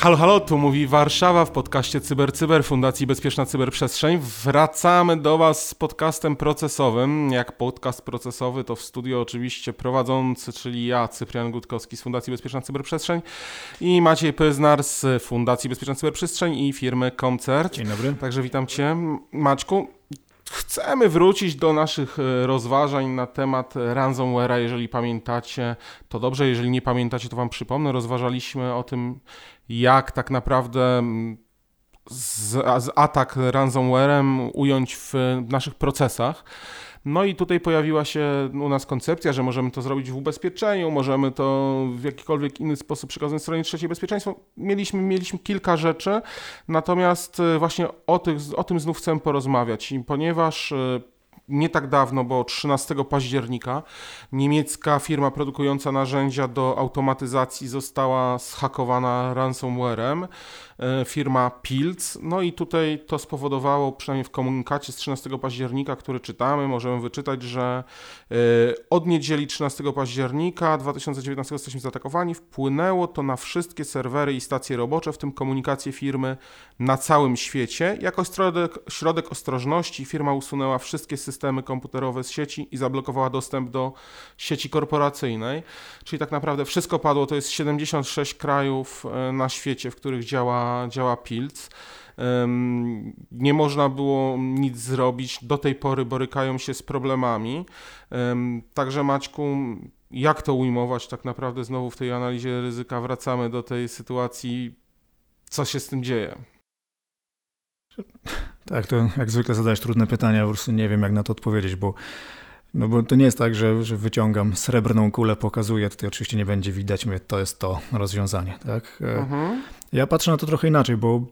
Halo, halo, tu mówi Warszawa w podcaście CyberCyber Cyber Fundacji Bezpieczna Cyberprzestrzeń. Wracamy do Was z podcastem procesowym. Jak podcast procesowy to w studio oczywiście prowadzący, czyli ja, Cyprian Gutkowski z Fundacji Bezpieczna Cyberprzestrzeń i Maciej Pyznar z Fundacji Bezpieczna Cyberprzestrzeń i firmy Koncert. Dzień dobry. Także witam Cię, Maćku. Chcemy wrócić do naszych e, rozważań na temat ransomware'a. Jeżeli pamiętacie, to dobrze. Jeżeli nie pamiętacie, to Wam przypomnę. Rozważaliśmy o tym, jak tak naprawdę mm, z, z atak ransomwarem ująć w naszych procesach. No i tutaj pojawiła się u nas koncepcja, że możemy to zrobić w ubezpieczeniu, możemy to w jakikolwiek inny sposób przekazać stronie trzeciej bezpieczeństwo. Mieliśmy, mieliśmy kilka rzeczy, natomiast e, właśnie o, tych, o tym znów chcę porozmawiać ponieważ e, nie tak dawno, bo 13 października, niemiecka firma produkująca narzędzia do automatyzacji została zhakowana ransomwarem. E, firma Pilz. No i tutaj to spowodowało, przynajmniej w komunikacie z 13 października, który czytamy, możemy wyczytać, że e, od niedzieli 13 października 2019 jesteśmy zaatakowani. Wpłynęło to na wszystkie serwery i stacje robocze, w tym komunikację firmy na całym świecie. Jako środek, środek ostrożności firma usunęła wszystkie systemy komputerowe z sieci i zablokowała dostęp do sieci korporacyjnej. Czyli tak naprawdę wszystko padło. To jest 76 krajów e, na świecie, w których działa działa, Pilc. Nie można było nic zrobić. Do tej pory borykają się z problemami. Także Maćku, jak to ujmować tak naprawdę znowu w tej analizie ryzyka wracamy do tej sytuacji, co się z tym dzieje? Tak, to jak zwykle zadajesz trudne pytania, po prostu nie wiem jak na to odpowiedzieć, bo no bo to nie jest tak, że, że wyciągam srebrną kulę, pokazuję, tutaj oczywiście nie będzie widać, mówię, to jest to rozwiązanie, tak? E, mhm. Ja patrzę na to trochę inaczej, bo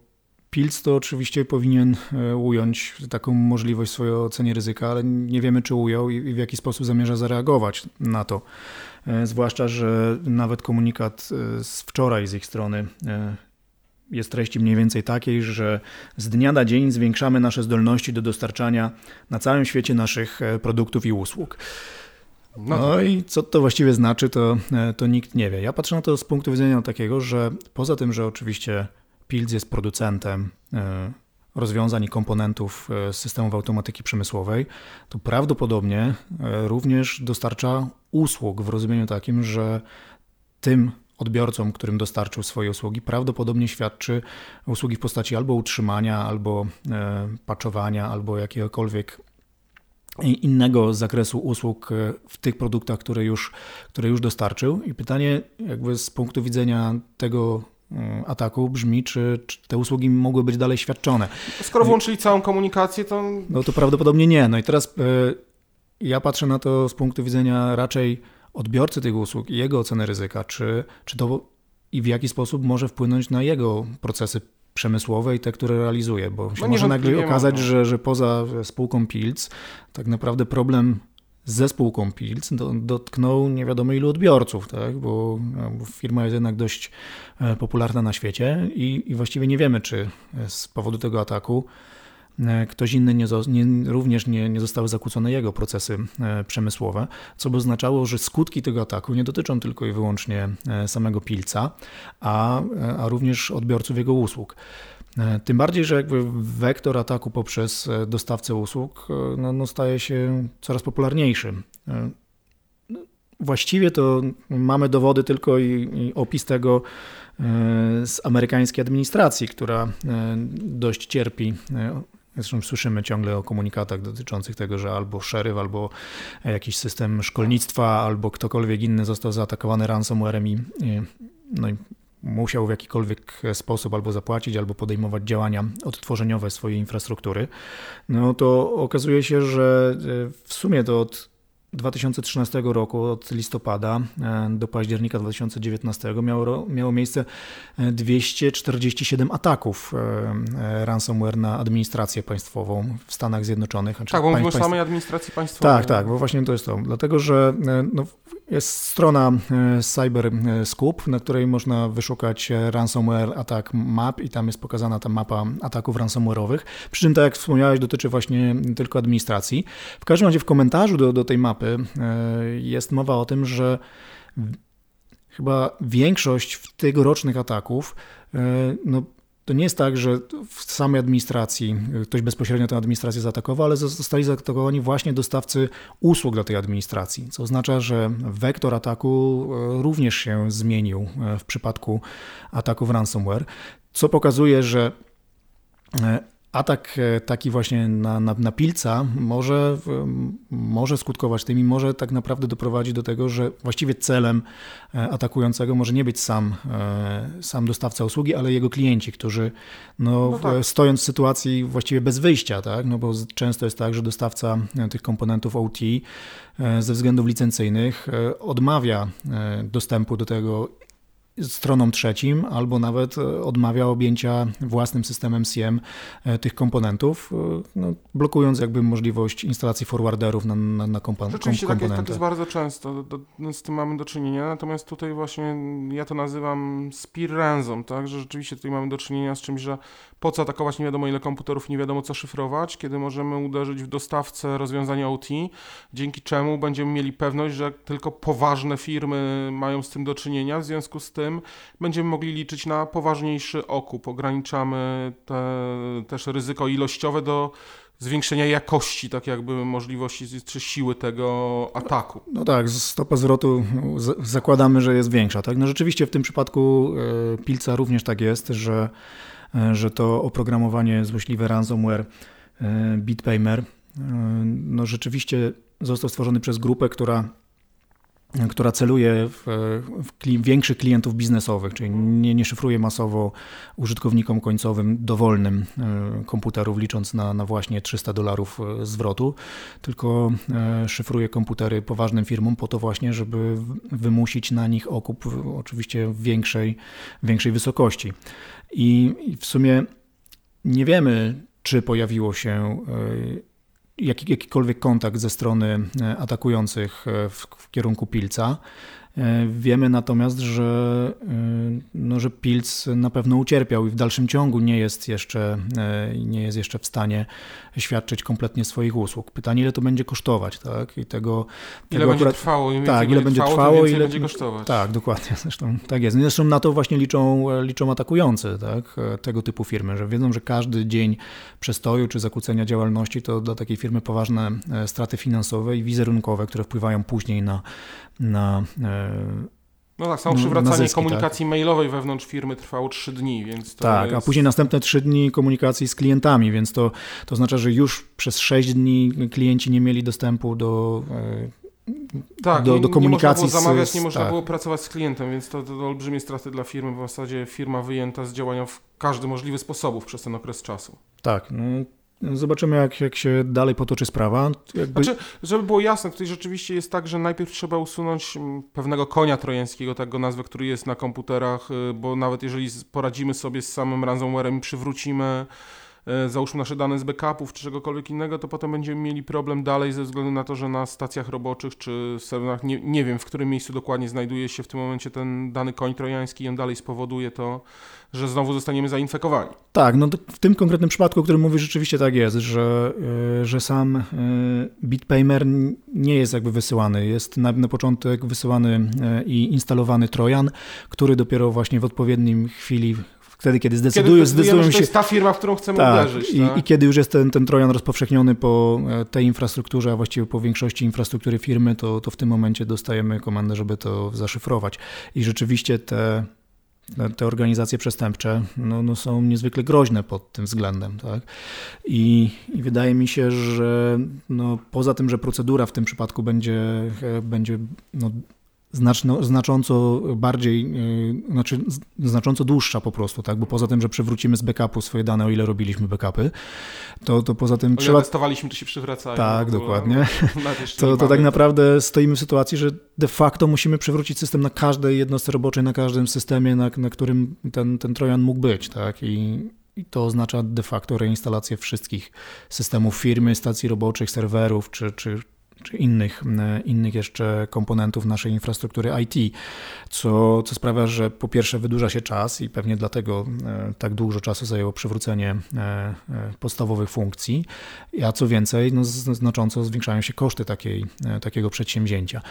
Pilc to oczywiście powinien e, ująć taką możliwość w swojej ocenie ryzyka, ale nie wiemy, czy ujął i w jaki sposób zamierza zareagować na to. E, zwłaszcza, że nawet komunikat z wczoraj z ich strony jest treści mniej więcej takiej, że z dnia na dzień zwiększamy nasze zdolności do dostarczania na całym świecie naszych e, produktów i usług. No, no i co to właściwie znaczy, to, e, to nikt nie wie. Ja patrzę na to z punktu widzenia takiego, że poza tym, że oczywiście Pilz jest producentem e, rozwiązań i komponentów systemów automatyki przemysłowej, to prawdopodobnie również dostarcza usług w rozumieniu takim, że tym odbiorcom, którym dostarczył swoje usługi, prawdopodobnie świadczy usługi w postaci albo utrzymania, albo e, paczowania, albo jakiegokolwiek innego zakresu usług e, w tych produktach, które już, które już dostarczył. I pytanie, jakby z punktu widzenia tego e, ataku brzmi, czy, czy, te usługi mogły być dalej świadczone. Skoro włączyli całą komunikację, to. No to prawdopodobnie nie. No i teraz ja patrzę na to z punktu widzenia raczej odbiorcy tych usług i jego ocenę ryzyka, czy, czy to i w jaki sposób może wpłynąć na jego procesy przemysłowe i te, które realizuje, bo się no może nagle okazać, no. że, że poza spółką Pilz tak naprawdę problem ze spółką Pilz dotknął nie wiadomo ilu odbiorców, tak? bo, bo firma jest jednak dość e, popularna na świecie i, i właściwie nie wiemy, czy z powodu tego ataku ktoś inny nie, nie, również nie, nie zostały zakłócone jego procesy e, przemysłowe, co by oznaczało, że skutki tego ataku nie dotyczą tylko i wyłącznie e, samego pilca, a, a również odbiorców jego usług. Tym bardziej, że jakby wektor ataku poprzez dostawcę usług no, no staje się coraz popularniejszy. No, właściwie to mamy dowody tylko i, i opis tego z amerykańskiej administracji, która dość cierpi Zresztą słyszymy ciągle o komunikatach dotyczących tego, że albo szeryf, albo jakiś system szkolnictwa, albo ktokolwiek inny został zaatakowany ransomwarem i, no i musiał w jakikolwiek sposób albo zapłacić, albo podejmować działania odtworzeniowe swojej infrastruktury, no to okazuje się, że w sumie to od 2013 roku, od listopada e, do października 2019 miało, miało miejsce 247 e, ataków e, ransomware na administrację państwową w Stanach Zjednoczonych. Znaczy tak, bo mówimy o samej administracji państwowej. Tak, tak, bo właśnie to jest to. Dlatego, że no, jest strona Cyber Scoop, na której można wyszukać ransomware attack map i tam jest pokazana ta mapa ataków ransomware'owych. Przy czym, tak jak wspomniałeś, dotyczy właśnie tylko administracji. W każdym razie w komentarzu do, do tej mapy jest mowa o tym, że chyba większość tegorocznych ataków no, to nie jest tak, że w samej administracji ktoś bezpośrednio tę administrację zaatakował, ale zostali zaatakowani właśnie dostawcy usług dla tej administracji, co oznacza, że wektor ataku e, również się zmienił e, w przypadku ataków ransomware, co pokazuje, że atak e, taki właśnie na, na, na pilca może, może skutkować tym i może tak naprawdę doprowadzić do tego, że właściwie celem e, atakującego może nie być sam, e, sam dostawca usługi, ale jego klienci, którzy no, no tak. stojąc w sytuacji właściwie bez wyjścia, tak? no bo często jest tak, że dostawca tych komponentów OT ze względów licencyjnych odmawia dostępu do tego stronom trzecim, albo nawet e, odmawia objęcia własnym systemem CM e, tych komponentów, e, no, blokując jakby możliwość instalacji forwarderów na, na, na kompa Rzeczywiście komponenty. Tak jest, tak jest bardzo często, do, do, z tym mamy do czynienia, natomiast tutaj właśnie ja to nazywam spear ransom, tak, że rzeczywiście tutaj mamy do czynienia z czymś, że po co atakować nie wiadomo ile komputerów, nie wiadomo co szyfrować, kiedy możemy uderzyć w dostawcę rozwiązania OT, dzięki czemu będziemy mieli pewność, że tylko poważne firmy mają z tym do czynienia, w związku z tym będziemy mogli liczyć na poważniejszy okup. Ograniczamy te, też ryzyko ilościowe do zwiększenia jakości, tak jakby możliwości czy siły tego ataku. No tak, stopa zwrotu zakładamy, że jest większa. Tak? No rzeczywiście w tym przypadku e, Pilca również tak jest, że E, że to oprogramowanie złośliwe ransomware e, Bitpaymer no rzeczywiście został stworzony przez grupę, która która celuje w, w kli, większych klientów biznesowych, czyli nie, nie szyfruje masowo użytkownikom końcowym dowolnym komputerów, licząc na, na właśnie 300 dolarów zwrotu, tylko szyfruje komputery poważnym firmom po to właśnie, żeby wymusić na nich okup oczywiście większej, większej wysokości. I w sumie nie wiemy, czy pojawiło się jakikolwiek kontakt ze strony e, atakujących e, w, w kierunku Pilca. E, wiemy natomiast, że, e, no, że Pilc na pewno ucierpiał i w dalszym ciągu nie jest, jeszcze, e, nie jest jeszcze w stanie świadczyć kompletnie swoich usług. Pytanie, ile to będzie kosztować, tak? I tego, ile tego będzie akurat, trwało, im tak, ile będzie trwało, trwało ile będzie kosztować. Tak, dokładnie. Zresztą tak jest. Zresztą na to właśnie liczą, liczą atakujący tak? tego typu firmy, że wiedzą, że każdy dzień przestoju czy zakłócenia działalności to dla takiej firmy poważne straty finansowe i wizerunkowe, które wpływają później na, na no tak, samo przywracanie zyski, komunikacji tak. mailowej wewnątrz firmy trwało 3 dni, więc Tak, jest... a później następne 3 dni komunikacji z klientami, więc to, to oznacza, że już przez 6 dni klienci nie mieli dostępu do e, tak, do, do komunikacji. Nie można było zamawiać, nie można tak. było pracować z klientem, więc to, to olbrzymie straty dla firmy. W zasadzie firma wyjęta z działania w każdy możliwy sposób przez ten okres czasu. Tak, no, Zobaczymy, jak, jak się dalej potoczy sprawa. Jakby... Znaczy, żeby było jasne, tutaj rzeczywiście jest tak, że najpierw trzeba usunąć mm, pewnego konia trojańskiego, tak go nazwę, który jest na komputerach, y, bo nawet jeżeli poradzimy sobie z samym ransomwarem i przywrócimy załóżmy nasze dane z backupów czy czegokolwiek innego, to potem będziemy mieli problem dalej ze względu na to, że na stacjach roboczych czy serwerach, nie, nie wiem w którym miejscu dokładnie znajduje się w tym momencie ten dany koń trojański i on dalej spowoduje to, że znowu zostaniemy zainfekowani. Tak, no w tym konkretnym przypadku, o którym mówisz, rzeczywiście tak jest, że, e, że sam e, Bitpaymer nie jest jakby wysyłany. Jest na, na początek wysyłany i instalowany Trojan, który dopiero właśnie w odpowiednim chwili wtedy, kiedy zdecydują, kiedy zdecydują się... to jest ta firma, w którą chcemy tak, uderzyć. I, tak? I kiedy już jest ten, ten trojan rozpowszechniony po e, tej infrastrukturze, a właściwie po większości infrastruktury firmy, to, to w tym momencie dostajemy komandę, żeby to zaszyfrować. I rzeczywiście te te organizacje przestępcze no, no są niezwykle groźne pod tym względem. Tak? I, I, wydaje mi się, że no, poza tym, że procedura w tym przypadku będzie, e, będzie no, znaczno, znacząco bardziej, yy, znaczy znacząco dłuższa po prostu, tak? Bo poza tym, że przywrócimy z backupu swoje dane, o ile robiliśmy backupy, to, to poza tym o trzeba... testowaliśmy, to się przywracają. Tak, dokładnie. To, to tak naprawdę stoimy w sytuacji, że de facto musimy przywrócić system na każdej jednostce roboczej, na każdym systemie, na, na którym ten, ten Trojan mógł być, tak? I, i to oznacza de facto reinstalację wszystkich systemów firmy, stacji roboczych, serwerów czy, czy, czy innych, innych jeszcze komponentów naszej infrastruktury IT, co, co sprawia, że po pierwsze wydłuża się czas i pewnie dlatego tak dużo czasu zajęło przywrócenie podstawowych funkcji, a co więcej, no, znacząco zwiększają się koszty takiej, takiego przedsięwzięcia.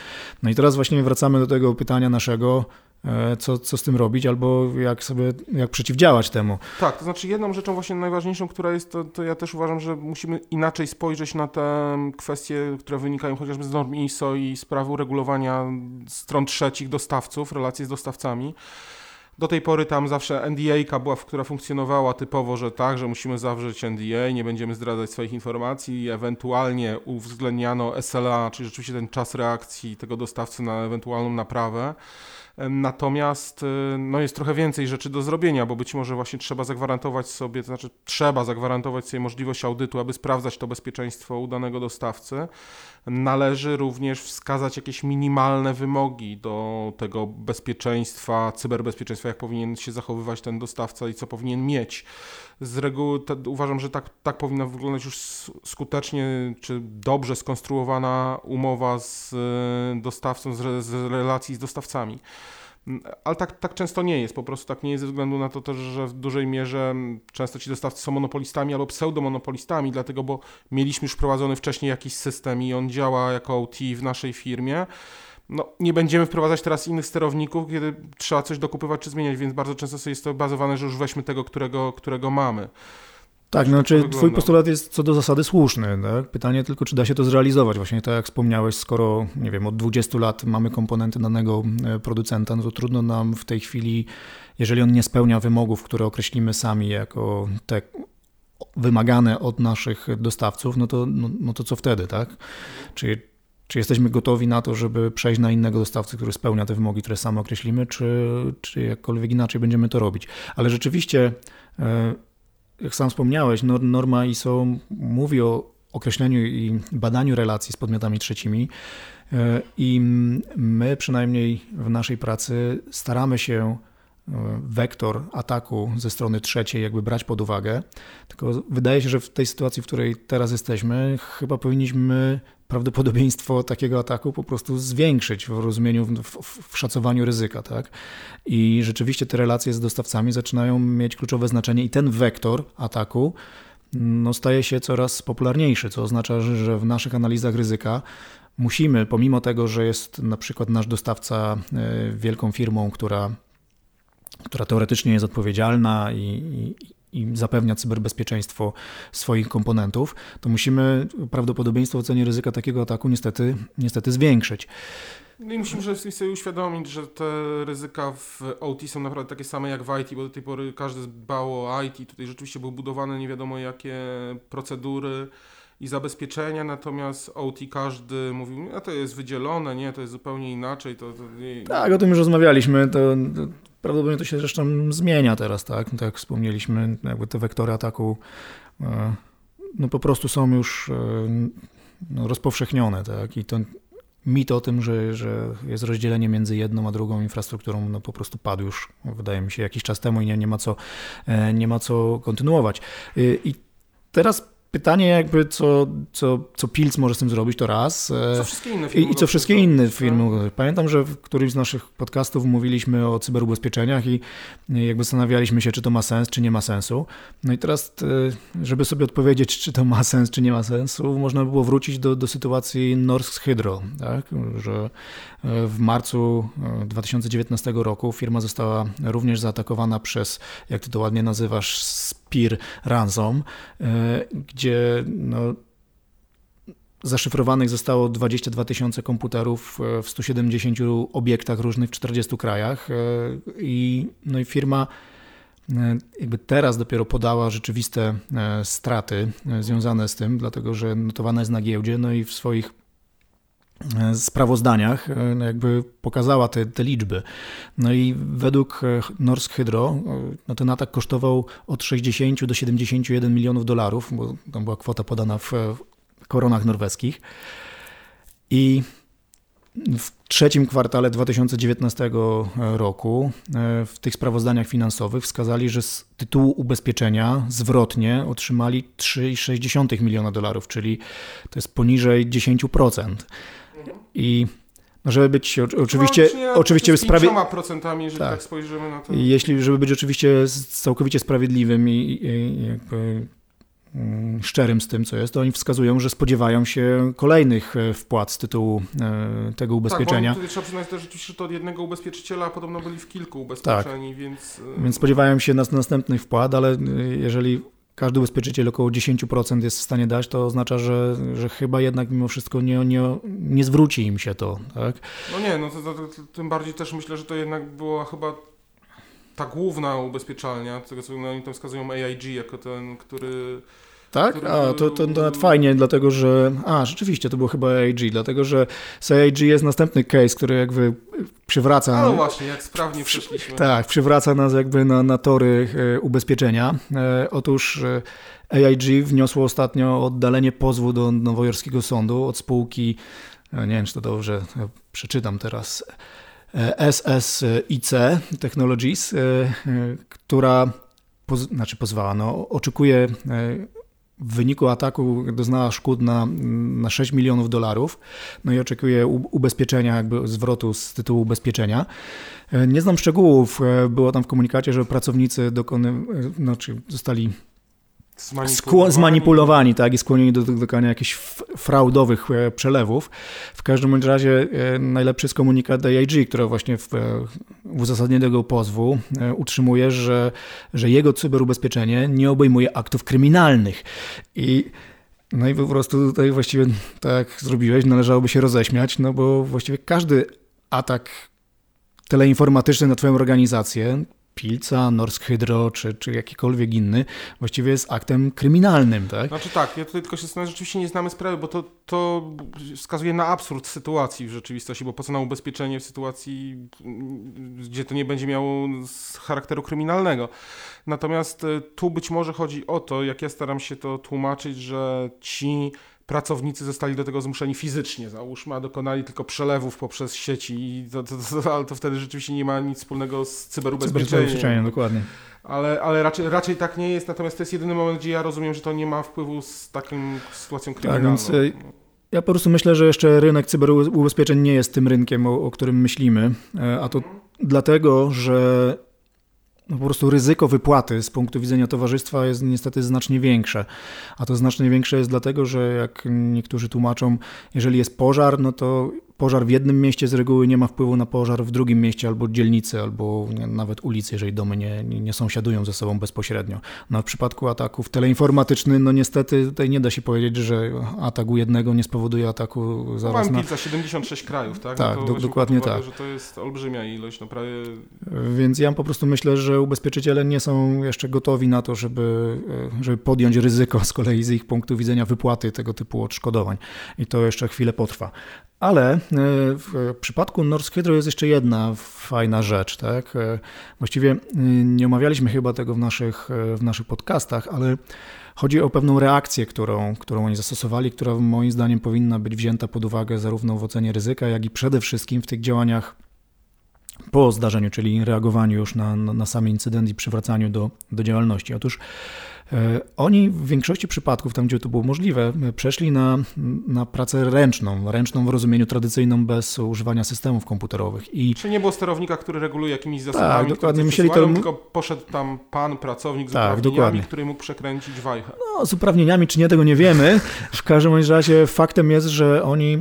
No i teraz właśnie wracamy do tego pytania naszego, E, co, co z tym robić, albo jak sobie, jak przeciwdziałać temu. Tak, to znaczy jedną rzeczą właśnie najważniejszą, która jest, to, to ja też uważam, że musimy inaczej spojrzeć na te kwestie, które wynikają chociażby z norm ISO i sprawy uregulowania stron trzecich dostawców, relacji z dostawcami. Do tej pory tam zawsze NDA była, która funkcjonowała typowo, że tak, że musimy zawrzeć NDA, nie będziemy zdradzać swoich informacji, ewentualnie uwzględniano SLA, czyli rzeczywiście ten czas reakcji tego dostawcy na ewentualną naprawę. Natomiast y, no jest trochę więcej rzeczy do zrobienia, bo być może właśnie trzeba zagwarantować sobie, to znaczy trzeba zagwarantować sobie możliwość audytu, aby sprawdzać to bezpieczeństwo u danego dostawcy. Należy również wskazać jakieś minimalne wymogi do tego bezpieczeństwa, cyberbezpieczeństwa, jak powinien się zachowywać ten dostawca i co powinien mieć. Z reguły te, uważam, że tak, tak powinna wyglądać już skutecznie czy dobrze skonstruowana umowa z y, dostawcą, z, z relacji z dostawcami. Ale tak, tak często nie jest, po prostu tak nie jest ze względu na to też, że w dużej mierze często ci dostawcy są monopolistami albo pseudomonopolistami, dlatego, bo mieliśmy już wprowadzony wcześniej jakiś system i on działa jako OT w naszej firmie. No, nie będziemy wprowadzać teraz innych sterowników, kiedy trzeba coś dokupywać czy zmieniać, więc bardzo często jest to bazowane, że już weźmy tego, którego, którego mamy. Tak, no, czy twój postulat jest co do zasady słuszny. Tak? Pytanie tylko, czy da się to zrealizować. Właśnie tak jak wspomniałeś, skoro, nie wiem, od 20 lat mamy komponenty danego e, producenta, no to trudno nam w tej chwili, jeżeli on nie spełnia wymogów, które określimy sami jako te wymagane od naszych dostawców, no to, no, no to co wtedy, tak? Czy, czy jesteśmy gotowi na to, żeby przejść na innego dostawcę, który spełnia te wymogi, które sami określimy, czy, czy jakkolwiek inaczej będziemy to robić? Ale rzeczywiście e, jak sam wspomniałeś, norma ISO mówi o określeniu i badaniu relacji z podmiotami trzecimi. E, I my przynajmniej w naszej pracy staramy się e, wektor ataku ze strony trzeciej jakby brać pod uwagę. Tylko wydaje się, że w tej sytuacji, w której teraz jesteśmy, chyba powinniśmy prawdopodobieństwo takiego ataku po prostu zwiększyć w rozumieniu, w, w, w, szacowaniu ryzyka. Tak? I rzeczywiście te relacje z dostawcami zaczynają mieć kluczowe znaczenie i ten wektor ataku no, staje się coraz popularniejszy, co oznacza, że w naszych analizach ryzyka musimy, pomimo tego, że jest na przykład nasz dostawca e, wielką firmą, która, która teoretycznie jest odpowiedzialna i, i i zapewnia cyberbezpieczeństwo swoich komponentów, to musimy prawdopodobieństwo ocenie ryzyka takiego ataku niestety, niestety zwiększyć. No i musimy sobie uświadomić, że te ryzyka w OT są naprawdę takie same jak w IT, bo do tej pory każdy dbał o IT. Tutaj rzeczywiście były budowane nie wiadomo jakie procedury i zabezpieczenia, natomiast OT każdy mówił, a to jest wydzielone, nie, to jest zupełnie inaczej. To, to nie... Tak, o tym już rozmawialiśmy. To, to Prawdopodobnie to się zresztą zmienia teraz, tak? Tak jak wspomnieliśmy, jakby te wektory ataku e, no po prostu są już e, no, rozpowszechnione, tak? I to mit o tym, że, że jest rozdzielenie między jedną a drugą infrastrukturą, no po prostu padł już, wydaje mi się, jakiś czas temu i nie, nie, ma, co, e, nie ma co kontynuować. I teraz Pytanie jakby, co, co, co Pilz może z tym zrobić, to raz. Co wszystkie inne firmy. I, i co wszystkie inne firmy. Tak? Pamiętam, że w którymś z naszych podcastów mówiliśmy o cyberubezpieczeniach i jakby zastanawialiśmy się, czy to ma sens, czy nie ma sensu. No i teraz, e, żeby sobie odpowiedzieć, czy to ma sens, czy nie ma sensu, można by było wrócić do, do sytuacji Norsk Hydro, tak? że e, w marcu 2019 e, roku firma została również zaatakowana przez, jak ty to ładnie nazywasz, Spear Ransom, gdzie gdzie no, zaszyfrowanych zostało 22 tysiące komputerów e, w 170 obiektach różnych w 40 krajach e, i, no i firma e, jakby teraz dopiero podała rzeczywiste straty związane z tym, dlatego że notowana jest na giełdzie, no i w swoich sprawozdaniach no jakby pokazała te, te liczby. No i według Norsk Hydro no ten atak kosztował od 60 do 71 milionów dolarów, bo tam była kwota podana w koronach norweskich. I w trzecim kwartale 2019 roku e, w tych sprawozdaniach finansowych wskazali, że z tytułu ubezpieczenia zwrotnie otrzymali 3,6 miliona dolarów, czyli to jest poniżej 10%. I żeby być oczywiście, no, oczywiście z sprawie... procentami, jeżeli tak. tak spojrzymy na to. Jeśli, żeby być oczywiście całkowicie sprawiedliwym i, i jakby Mm, szczerym z tym, co jest, to oni wskazują, że spodziewają się kolejnych e, wpłat z tytułu e, tego ubezpieczenia. Tak, bo trzeba przyznać też że to od jednego ubezpieczyciela, a podobno byli w kilku ubezpieczeni, tak. więc... E, więc spodziewają się nas następnych wpłat, ale jeżeli każdy ubezpieczyciel około 10% jest w stanie dać, to oznacza, że, że chyba jednak mimo wszystko nie, nie, nie zwróci im się to. Tak? No nie, no to, to, to, tym bardziej też myślę, że to jednak była chyba ta główna ubezpieczalnia, tego co oni tam wskazują AIG jako ten, który tak? A, to, to, to nawet fajnie, dlatego że. A, rzeczywiście, to było chyba AIG, dlatego że z AIG jest następny case, który jakby przywraca. No właśnie, jak sprawnie przeszliśmy. Tak, przywraca nas jakby na, na tory e, ubezpieczenia. E, otóż e, AIG wniosło ostatnio oddalenie pozwu do nowojorskiego sądu od spółki. Nie wiem, czy to dobrze przeczytam teraz. SSIC Technologies, która poz, znaczy pozwała, no, oczekuje w wyniku ataku doznała szkód na, na 6 milionów dolarów, no i oczekuje ubezpieczenia, jakby zwrotu z tytułu ubezpieczenia. E, nie znam szczegółów, e, było tam w komunikacie, że pracownicy dokony, e, znaczy zostali Zmanipulowani. zmanipulowani, tak, i skłonieni do dokonania jakichś fraudowych e, przelewów. W każdym razie e, najlepszy jest komunikat AIG, który właśnie w, e, w uzasadnieniu tego pozwu utrzymuje, że, że jego cyberubezpieczenie nie obejmuje aktów kryminalnych. I no i po prostu tutaj właściwie tak zrobiłeś, należałoby się roześmiać, no bo właściwie każdy atak teleinformatyczny na twoją organizację Pilca, Norsk Hydro czy, czy jakikolwiek inny, właściwie jest aktem kryminalnym, tak? Znaczy tak, ja tutaj tylko się zastanawiam, rzeczywiście nie znamy sprawy, bo to, to wskazuje na absurd sytuacji w rzeczywistości, bo po co na ubezpieczenie w sytuacji, gdzie to nie będzie miało charakteru kryminalnego. Natomiast e, tu być może chodzi o to, jak ja staram się to tłumaczyć, że ci pracownicy zostali do tego zmuszeni fizycznie, załóżmy, a dokonali tylko przelewów poprzez sieci, to, to, to, ale to wtedy rzeczywiście nie ma nic wspólnego z cyberubezpieczeniem. Cyberubezpieczeniem, dokładnie. Ale, ale raczej, raczej tak nie jest, natomiast to jest jedyny moment, gdzie ja rozumiem, że to nie ma wpływu z taką sytuacją tak, kryminalną. Tak, więc ja po prostu myślę, że jeszcze rynek cyberubezpieczeń nie jest tym rynkiem, o, o którym myślimy, e, a to dlatego, że no po prostu ryzyko wypłaty z punktu widzenia towarzystwa jest niestety znacznie większe. A to znacznie większe jest dlatego, że jak niektórzy tłumaczą, jeżeli jest pożar, no to pożar w jednym mieście z reguły nie ma wpływu na pożar w drugim mieście albo dzielnicy, albo nawet ulicy, jeżeli domy nie, nie, sąsiadują ze sobą bezpośrednio. No w przypadku ataków teleinformatycznych, no niestety tutaj nie da się powiedzieć, że atak u jednego nie spowoduje ataku zaraz Mam na... 76 krajów, tak? Tak, no do, dokładnie uwagę, tak. Że to jest olbrzymia ilość, no prawie... Więc ja po prostu myślę, że ubezpieczyciele nie są jeszcze gotowi na to, żeby, żeby podjąć ryzyko z kolei z ich punktu widzenia wypłaty tego typu odszkodowań. I to jeszcze chwilę potrwa. Ale e, w przypadku Norsk Hydro jest jeszcze jedna fajna rzecz. Tak? E, właściwie e, nie omawialiśmy chyba tego w naszych, w naszych podcastach, ale chodzi o pewną reakcję, którą, którą oni zastosowali, która moim zdaniem powinna być wzięta pod uwagę zarówno w ocenie ryzyka, jak i przede wszystkim w tych działaniach po zdarzeniu, czyli reagowaniu już na, na, na sam incydent i przywracaniu do, do działalności. Otóż E, oni w większości przypadków, tam gdzie to było możliwe, przeszli na, na pracę ręczną, ręczną w rozumieniu tradycyjnym, bez używania systemów komputerowych. I... Czy nie było sterownika, który reguluje jakimiś zasobami, tak, dokładnie. Musieli to... tylko poszedł tam pan, pracownik z tak, uprawnieniami, dokładnie. który mógł przekręcić wajchę. No, z uprawnieniami czy nie, tego nie wiemy. W każdym razie faktem jest, że oni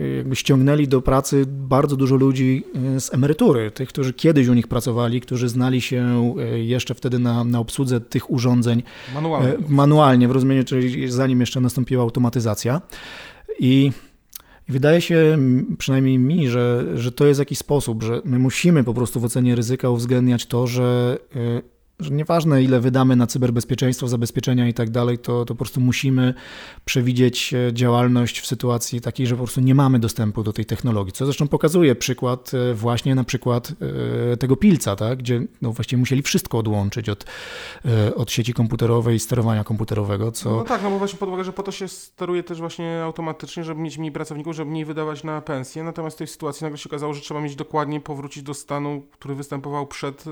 e, jakby ściągnęli do pracy bardzo dużo ludzi e, z emerytury, tych, którzy kiedyś u nich pracowali, którzy znali się jeszcze wtedy na, na obsłudze tych urządzeń urządzeń manualnie, e, manualnie w rozumieniu, czyli zanim jeszcze nastąpiła automatyzacja. I wydaje się, przynajmniej mi, że, że to jest jakiś sposób, że my musimy po prostu w ocenie ryzyka uwzględniać to, że e, że nieważne ile wydamy na cyberbezpieczeństwo, zabezpieczenia i tak dalej, to, to po prostu musimy przewidzieć e, działalność w sytuacji takiej, że po prostu nie mamy dostępu do tej technologii. Co zresztą pokazuje przykład e, właśnie na przykład e, tego pilca, tak? gdzie no właściwie musieli wszystko odłączyć od, od sieci komputerowej i sterowania komputerowego. Co... No tak, no bo właśnie pod uwagę, że po to się steruje też właśnie automatycznie, żeby mieć mniej pracowników, żeby mniej wydawać na pensję. Natomiast w tej sytuacji nagle się okazało, że trzeba mieć dokładnie powrócić do stanu, który występował przed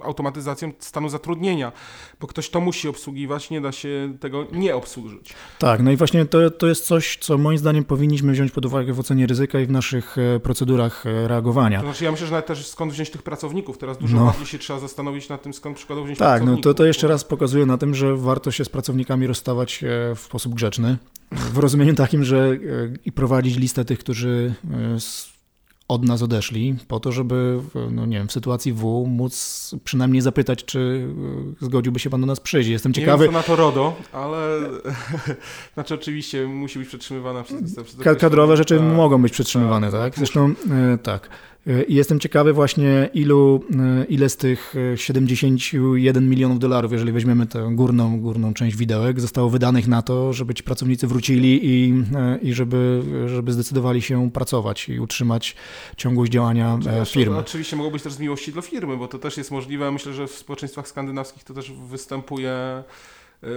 automatyzacją stanu zatrudnienia, bo ktoś to musi obsługiwać, nie da się tego nie obsłużyć. Tak, no i właśnie to, to jest coś, co moim zdaniem powinniśmy wziąć pod uwagę w ocenie ryzyka i w naszych e, procedurach e, reagowania. To znaczy ja myślę, że nawet też skąd wziąć tych pracowników. Teraz dużo no. bardziej się trzeba zastanowić nad tym, skąd przykładowo wziąć tak, pracowników. Tak, no to, to jeszcze raz pokazuje na tym, że warto się z pracownikami rozstawać e, w sposób grzeczny. W rozumieniu takim, że i prowadzić listę tych, którzy od nas odeszli, po to, żeby no nie wiem, w sytuacji W móc przynajmniej zapytać, czy e, zgodziłby się pan do nas przyjść. Jestem ciekawy. Nie wiem, na to RODO, ale znaczy oczywiście musi być przetrzymywana przez, przez Kadrowe rzeczy mogą być przetrzymywane, tak? tak? Zresztą e, tak. I jestem ciekawy właśnie, ilu, e, ile z tych 71 e, milionów dolarów, jeżeli weźmiemy tę górną, górną część widełek, zostało wydanych na to, żeby ci pracownicy wrócili i, e, i żeby, żeby zdecydowali się pracować i utrzymać ciągłość działania firmy. Oczywiście mogło być też z miłości do firmy, bo to też jest możliwe. Myślę, że w społeczeństwach skandynawskich to też występuje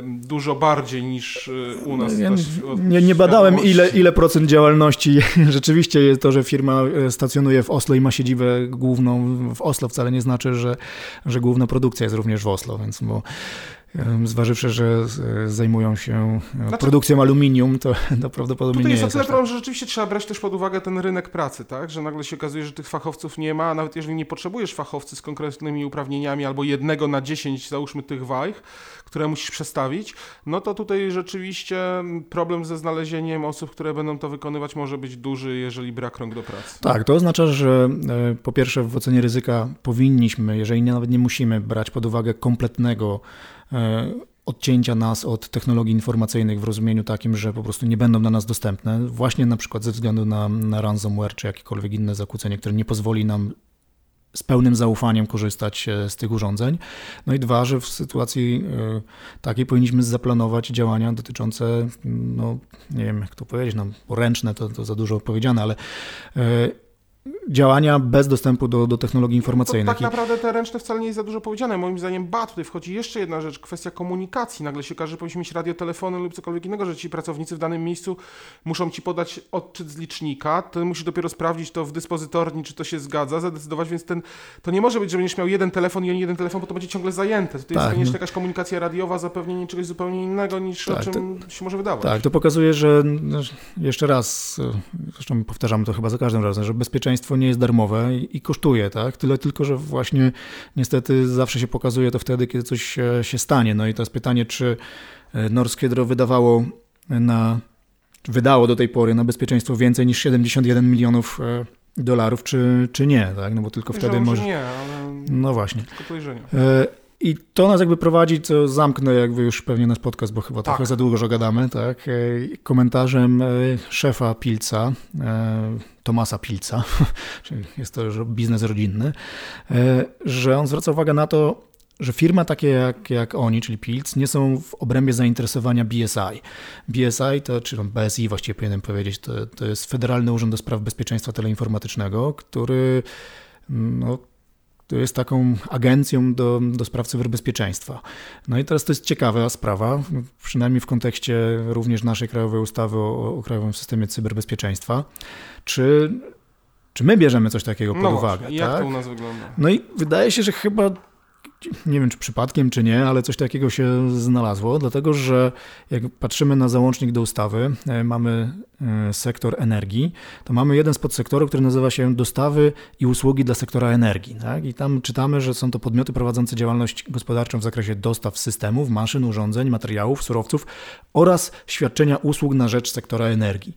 dużo bardziej niż y, u nas. Ja nie, nie badałem ile, ile procent działalności rzeczywiście jest to, że firma e, stacjonuje w Oslo i ma siedzibę główną w Oslo wcale nie znaczy, że, że główna produkcja jest również w Oslo, więc bo Zważywszy, że zajmują się e, znaczy, produkcją aluminium, to, to prawdopodobnie nie jest. jest o tyle problem, że rzeczywiście trzeba brać też pod uwagę ten rynek pracy, tak? Że nagle się okazuje, że tych fachowców nie ma, a nawet jeżeli nie potrzebujesz fachowcy z konkretnymi uprawnieniami albo jednego na dziesięć, załóżmy tych wajch, które musisz przestawić, no to tutaj rzeczywiście problem ze znalezieniem osób, które będą to wykonywać może być duży, jeżeli brak rąk do pracy. Tak, to oznacza, że e, po pierwsze w ocenie ryzyka powinniśmy, jeżeli nawet nie musimy brać pod uwagę kompletnego e, odcięcia nas od technologii informacyjnych w rozumieniu takim, że po prostu nie będą dla nas dostępne, właśnie na przykład ze względu na, na ransomware czy jakiekolwiek inne zakłócenie, które nie pozwoli nam z pełnym zaufaniem korzystać e, z tych urządzeń. No i dwa, że w sytuacji e, takiej powinniśmy zaplanować działania dotyczące, no nie wiem jak to powiedzieć, no ręczne to, to za dużo powiedziane, ale e, działania bez dostępu do, do technologii informacyjnych. To tak naprawdę te ręczne wcale nie jest za dużo powiedziane. Moim zdaniem, ba, tutaj wchodzi jeszcze jedna rzecz, kwestia komunikacji. Nagle się okaże, że powinniśmy mieć radiotelefony lub cokolwiek innego, że ci pracownicy w danym miejscu muszą ci podać odczyt z licznika, ty musisz dopiero sprawdzić to w dyspozytorni, czy to się zgadza, zadecydować, więc ten, to nie może być, że będziesz miał jeden telefon i jeden telefon, bo to będzie ciągle zajęte. Tutaj tak, jest no. jakaś komunikacja radiowa, zapewnienie czegoś zupełnie innego niż tak, o czym to, się może wydawać. Tak, to pokazuje, że no, jeszcze raz, zresztą powtarzamy to chyba za każdym razem, że bezpieczeństwo nie jest darmowe i, kosztuje, tak? Tyle tylko, że właśnie niestety zawsze się pokazuje to wtedy, kiedy coś się, się stanie. No i to jest pytanie, czy e, Norskiedro wydawało na, wydało do tej pory na bezpieczeństwo więcej niż 71 milionów e, dolarów, czy, czy nie, tak? No bo tylko wtedy może... nie, ale... No właśnie. Tylko i to nas jakby prowadzi, co zamknę jakby już pewnie nasz podcast, bo chyba tak. trochę za długo gadamy, tak? E, komentarzem e, szefa Pilca, e, Tomasa Pilca, czyli jest to biznes rodzinny, że on zwraca uwagę na to, że firmy takie jak, jak oni, czyli Pilc, nie są w obrębie zainteresowania BSI. BSI to, czy BSI właściwie powinienem powiedzieć, to, to jest Federalny Urząd do Spraw Bezpieczeństwa Teleinformatycznego, który no, jest taką agencją do, do spraw cyberbezpieczeństwa. No i teraz to jest ciekawa sprawa, przynajmniej w kontekście również naszej krajowej ustawy o, o krajowym systemie cyberbezpieczeństwa. Czy, czy my bierzemy coś takiego pod no uwagę? Właśnie, jak tak? to u nas wygląda? No i wydaje się, że chyba nie wiem czy przypadkiem, czy nie, ale coś takiego się znalazło, dlatego że jak patrzymy na załącznik do ustawy, e, mamy e, sektor energii, to mamy jeden z podsektorów, który nazywa się dostawy i usługi dla sektora energii. Tak? I tam czytamy, że są to podmioty prowadzące działalność gospodarczą w zakresie dostaw systemów, maszyn, urządzeń, materiałów, surowców oraz świadczenia usług na rzecz sektora energii.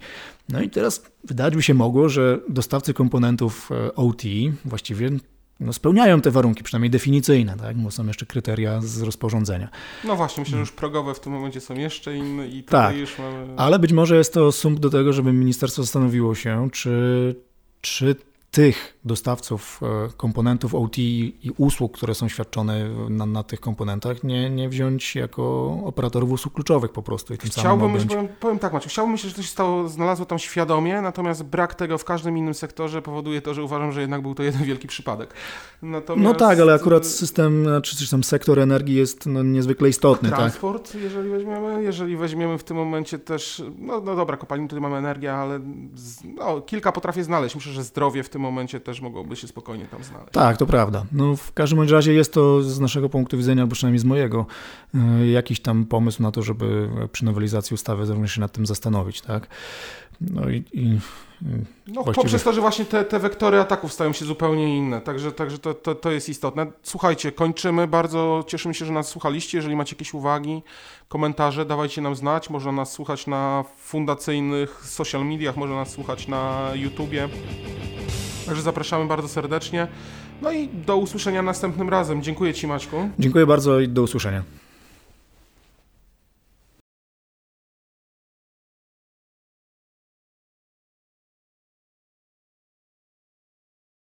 No i teraz wydać by się mogło, że dostawcy komponentów e, OT właściwie no, spełniają te warunki, przynajmniej definicyjne, tak? bo są jeszcze kryteria z rozporządzenia. No właśnie, myślę, że już progowe w tym momencie są jeszcze inne i tak, już mamy... ale być może jest to sump do tego, żeby ministerstwo zastanowiło się, czy, czy tych dostawców e, komponentów OT i usług, które są świadczone na, na tych komponentach, nie, nie wziąć jako operatorów usług kluczowych po prostu i tym Chciałbym, samym powiem, powiem tak Maciu, chciałbym myśleć, że to się stało, znalazło tam świadomie, natomiast brak tego w każdym innym sektorze powoduje to, że uważam, że jednak był to jeden wielki przypadek. Natomiast, No tak, ale akurat system, czy też tam sektor energii jest no, niezwykle istotny, tak? Transport, jeżeli weźmiemy, jeżeli weźmiemy w tym momencie też, no, no dobra, kopalin tutaj mamy energię, ale z, no, kilka potrafię znaleźć. Myślę, że zdrowie w tym momencie też mogłoby się spokojnie tam znaleźć. Tak, to prawda. No, w każdym razie jest to z naszego punktu widzenia, albo przynajmniej z mojego, y, jakiś tam pomysł na to, żeby przy nowelizacji ustawy również się nad tym zastanowić, tak? No i, i No, Właściwie- poprzez to, że właśnie te, te wektory ataków stają się zupełnie inne, także, także to, to, to jest istotne. Słuchajcie, kończymy. Bardzo cieszymy się, że nas słuchaliście. Jeżeli macie jakieś uwagi, komentarze, dawajcie nam znać. Można nas słuchać na fundacyjnych social mediach, można nas słuchać na YouTubie. Także zapraszamy bardzo serdecznie. No i do usłyszenia następnym razem. Dziękuję Ci, Maćku. dziękuję bardzo i do usłyszenia.